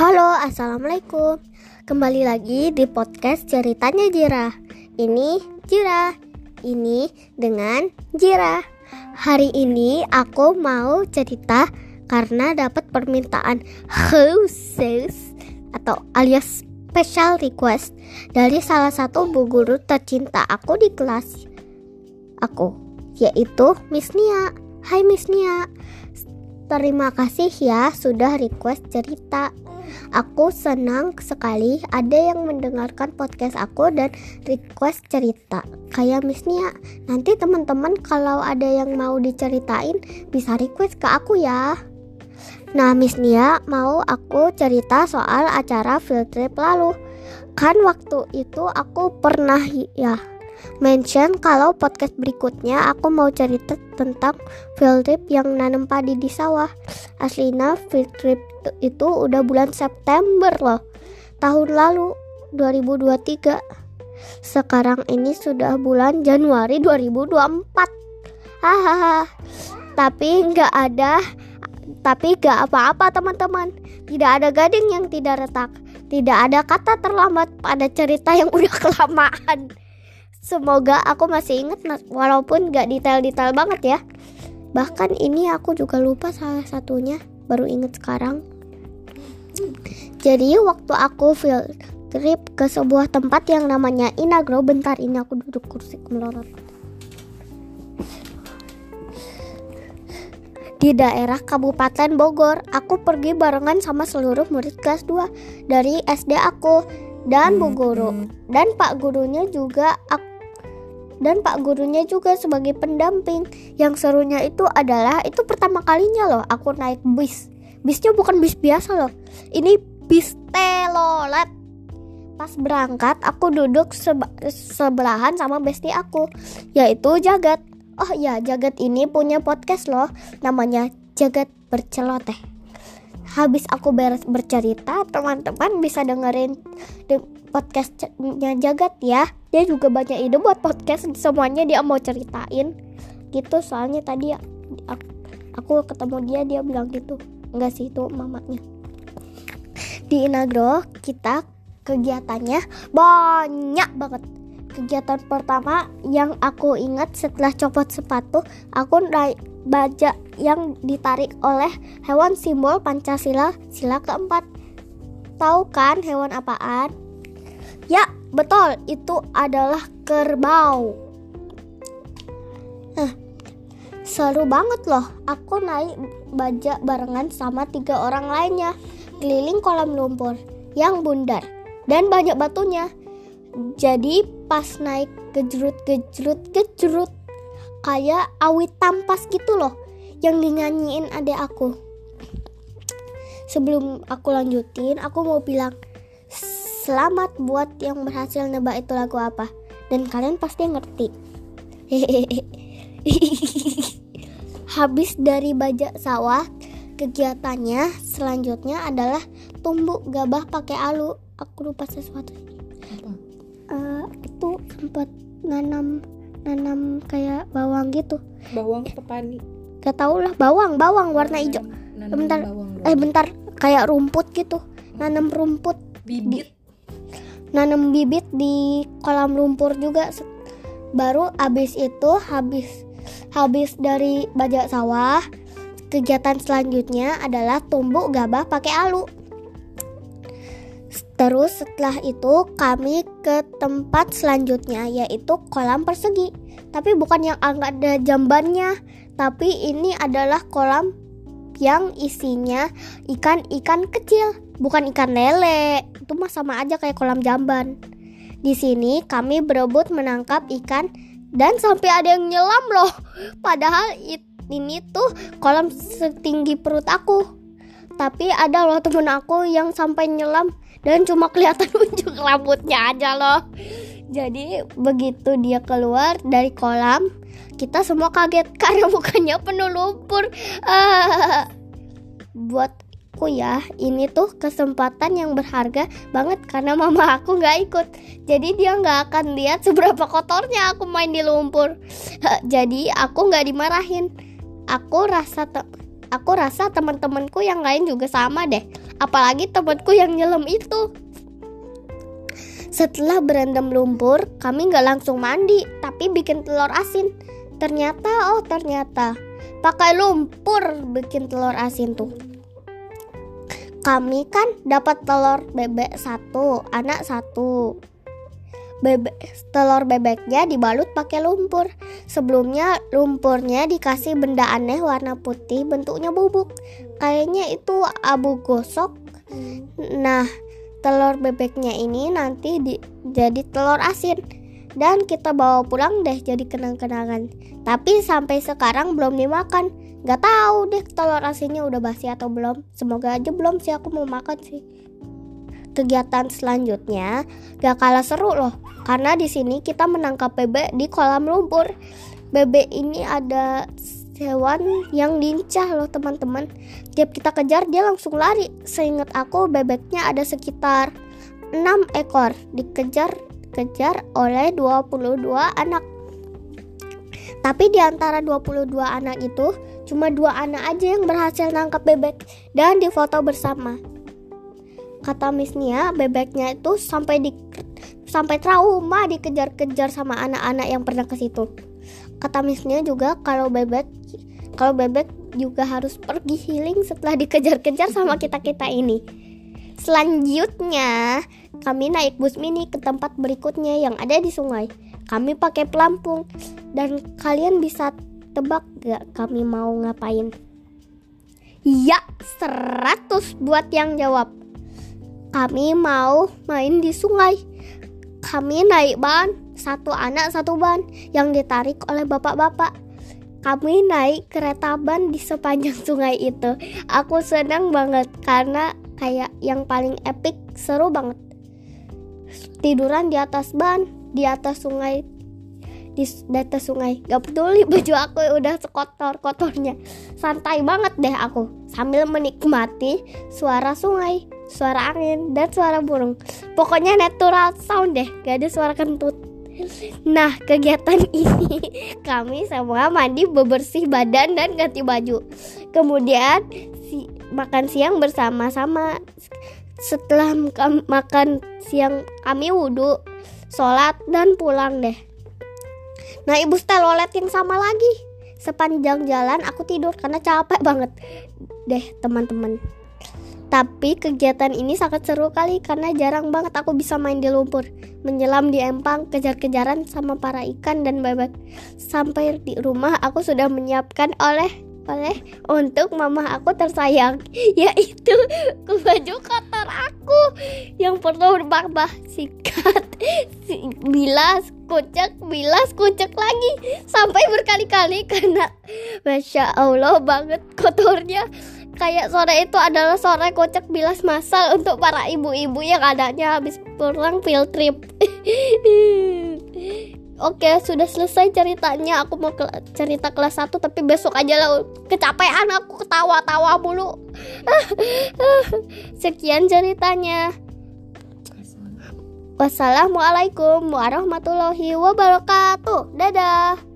Halo, assalamualaikum. Kembali lagi di podcast ceritanya Jira. Ini Jira. Ini dengan Jira. Hari ini aku mau cerita karena dapat permintaan khusus atau alias special request dari salah satu bu guru tercinta aku di kelas aku, yaitu Miss Nia. Hai Miss Nia. Terima kasih ya sudah request cerita. Aku senang sekali ada yang mendengarkan podcast aku dan request cerita. Kayak Miss Nia, nanti teman-teman kalau ada yang mau diceritain bisa request ke aku ya. Nah, Miss Nia mau aku cerita soal acara field trip lalu. Kan waktu itu aku pernah ya mention kalau podcast berikutnya aku mau cerita tentang field trip yang nanam padi di sawah. Aslina field trip itu udah bulan September loh. Tahun lalu 2023. Sekarang ini sudah bulan Januari 2024. Hahaha. Tapi nggak ada tapi gak apa-apa teman-teman Tidak ada gading yang tidak retak Tidak ada kata terlambat pada cerita yang udah kelamaan Semoga aku masih inget walaupun gak detail-detail banget ya. Bahkan ini aku juga lupa salah satunya, baru inget sekarang. Jadi waktu aku field trip ke sebuah tempat yang namanya Inagro, bentar ini aku duduk kursi melorot. Di daerah Kabupaten Bogor, aku pergi barengan sama seluruh murid kelas 2 dari SD aku dan Bu Guru. Dan Pak gurunya juga aku dan pak gurunya juga sebagai pendamping. Yang serunya itu adalah itu pertama kalinya loh aku naik bis. Bisnya bukan bis biasa loh. Ini bis telolet. Pas berangkat aku duduk seba sebelahan sama bestie aku yaitu Jagat. Oh ya, Jagat ini punya podcast loh namanya Jagat Berceloteh habis aku beres bercerita teman-teman bisa dengerin de podcastnya Jagat ya dia juga banyak ide buat podcast semuanya dia mau ceritain gitu soalnya tadi aku, aku ketemu dia dia bilang gitu enggak sih itu mamanya di Inagro kita kegiatannya banyak banget kegiatan pertama yang aku ingat setelah copot sepatu aku naik baja yang ditarik oleh hewan simbol Pancasila sila keempat. Tahu kan hewan apaan? Ya, betul, itu adalah kerbau. Nah, seru banget loh. Aku naik baja barengan sama tiga orang lainnya keliling kolam lumpur yang bundar dan banyak batunya. Jadi pas naik gejrut gejrut gejrut kayak awit tampas gitu loh yang dinyanyiin adek aku sebelum aku lanjutin aku mau bilang selamat buat yang berhasil nebak itu lagu apa. Dan kalian pasti ngerti. Habis dari bajak sawah kegiatannya selanjutnya adalah tumbuk gabah pakai alu. Aku lupa sesuatu. Apa? Uh, itu sempat nanam nanam kayak bawang gitu. Bawang petani gak tau lah bawang bawang warna hijau. bentar. bawang, eh bentar. Kayak rumput gitu. Nanam rumput. Bibit. di, nanam bibit di kolam lumpur juga. Baru habis itu habis habis dari bajak sawah kegiatan selanjutnya adalah tumbuk gabah pakai alu. Terus setelah itu kami ke tempat selanjutnya yaitu kolam persegi. Tapi bukan yang ada jambannya, tapi ini adalah kolam yang isinya ikan-ikan kecil, bukan ikan lele. Itu mah sama aja kayak kolam jamban. Di sini kami berebut menangkap ikan dan sampai ada yang nyelam loh. Padahal ini tuh kolam setinggi perut aku. Tapi ada loh temen aku yang sampai nyelam dan cuma kelihatan ujung rambutnya aja loh jadi begitu dia keluar dari kolam kita semua kaget karena mukanya penuh lumpur uh, buatku ya ini tuh kesempatan yang berharga banget karena mama aku nggak ikut jadi dia nggak akan lihat seberapa kotornya aku main di lumpur jadi aku nggak dimarahin aku rasa aku rasa teman-temanku yang lain juga sama deh apalagi temanku yang nyelam itu. Setelah berendam lumpur, kami nggak langsung mandi, tapi bikin telur asin. Ternyata, oh ternyata, pakai lumpur bikin telur asin tuh. Kami kan dapat telur bebek satu, anak satu. Bebek, telur bebeknya dibalut pakai lumpur. Sebelumnya lumpurnya dikasih benda aneh warna putih bentuknya bubuk. Kayaknya itu abu gosok. Nah, telur bebeknya ini nanti di, jadi telur asin dan kita bawa pulang deh jadi kenang-kenangan. Tapi sampai sekarang belum dimakan. Gak tahu deh telur asinnya udah basi atau belum. Semoga aja belum sih aku mau makan sih. Kegiatan selanjutnya gak kalah seru loh, karena di sini kita menangkap bebek di kolam lumpur. Bebek ini ada hewan yang lincah loh teman-teman. Tiap kita kejar dia langsung lari. Seingat aku bebeknya ada sekitar 6 ekor dikejar-kejar oleh 22 anak. Tapi di antara 22 anak itu cuma dua anak aja yang berhasil nangkap bebek dan difoto bersama. Kata Miss Nia, bebeknya itu sampai di sampai trauma dikejar-kejar sama anak-anak yang pernah ke situ. Kata Miss Nia juga kalau bebek kalau bebek juga harus pergi healing setelah dikejar-kejar sama kita-kita ini. Selanjutnya, kami naik bus mini ke tempat berikutnya yang ada di sungai. Kami pakai pelampung dan kalian bisa tebak gak kami mau ngapain? Ya, 100 buat yang jawab. Kami mau main di sungai. Kami naik ban, satu anak satu ban yang ditarik oleh bapak-bapak. Kami naik kereta ban di sepanjang sungai itu. Aku senang banget karena kayak yang paling epic, seru banget. Tiduran di atas ban, di atas sungai, di, atas sungai. Gak peduli baju aku udah sekotor kotornya. Santai banget deh aku sambil menikmati suara sungai suara angin, dan suara burung. Pokoknya natural sound deh, gak ada suara kentut. Nah, kegiatan ini kami semua mandi bebersih badan dan ganti baju. Kemudian si, makan siang bersama-sama. Setelah makan siang kami wudhu, sholat dan pulang deh. Nah, ibu steloletin sama lagi. Sepanjang jalan aku tidur karena capek banget deh teman-teman. Tapi kegiatan ini sangat seru kali karena jarang banget aku bisa main di lumpur, menyelam di empang, kejar-kejaran sama para ikan dan bebek. Sampai di rumah aku sudah menyiapkan oleh oleh untuk mama aku tersayang yaitu baju kotor aku yang perlu berbah sikat bilas kucek bilas kucek lagi sampai berkali-kali karena masya allah banget kotornya kayak sore itu adalah sore kocak bilas masal untuk para ibu-ibu yang adanya habis pulang field trip. Oke, sudah selesai ceritanya. Aku mau ke cerita kelas 1 tapi besok aja lah. Kecapean aku ketawa-tawa mulu. Sekian ceritanya. Wassalamualaikum warahmatullahi wabarakatuh. Dadah.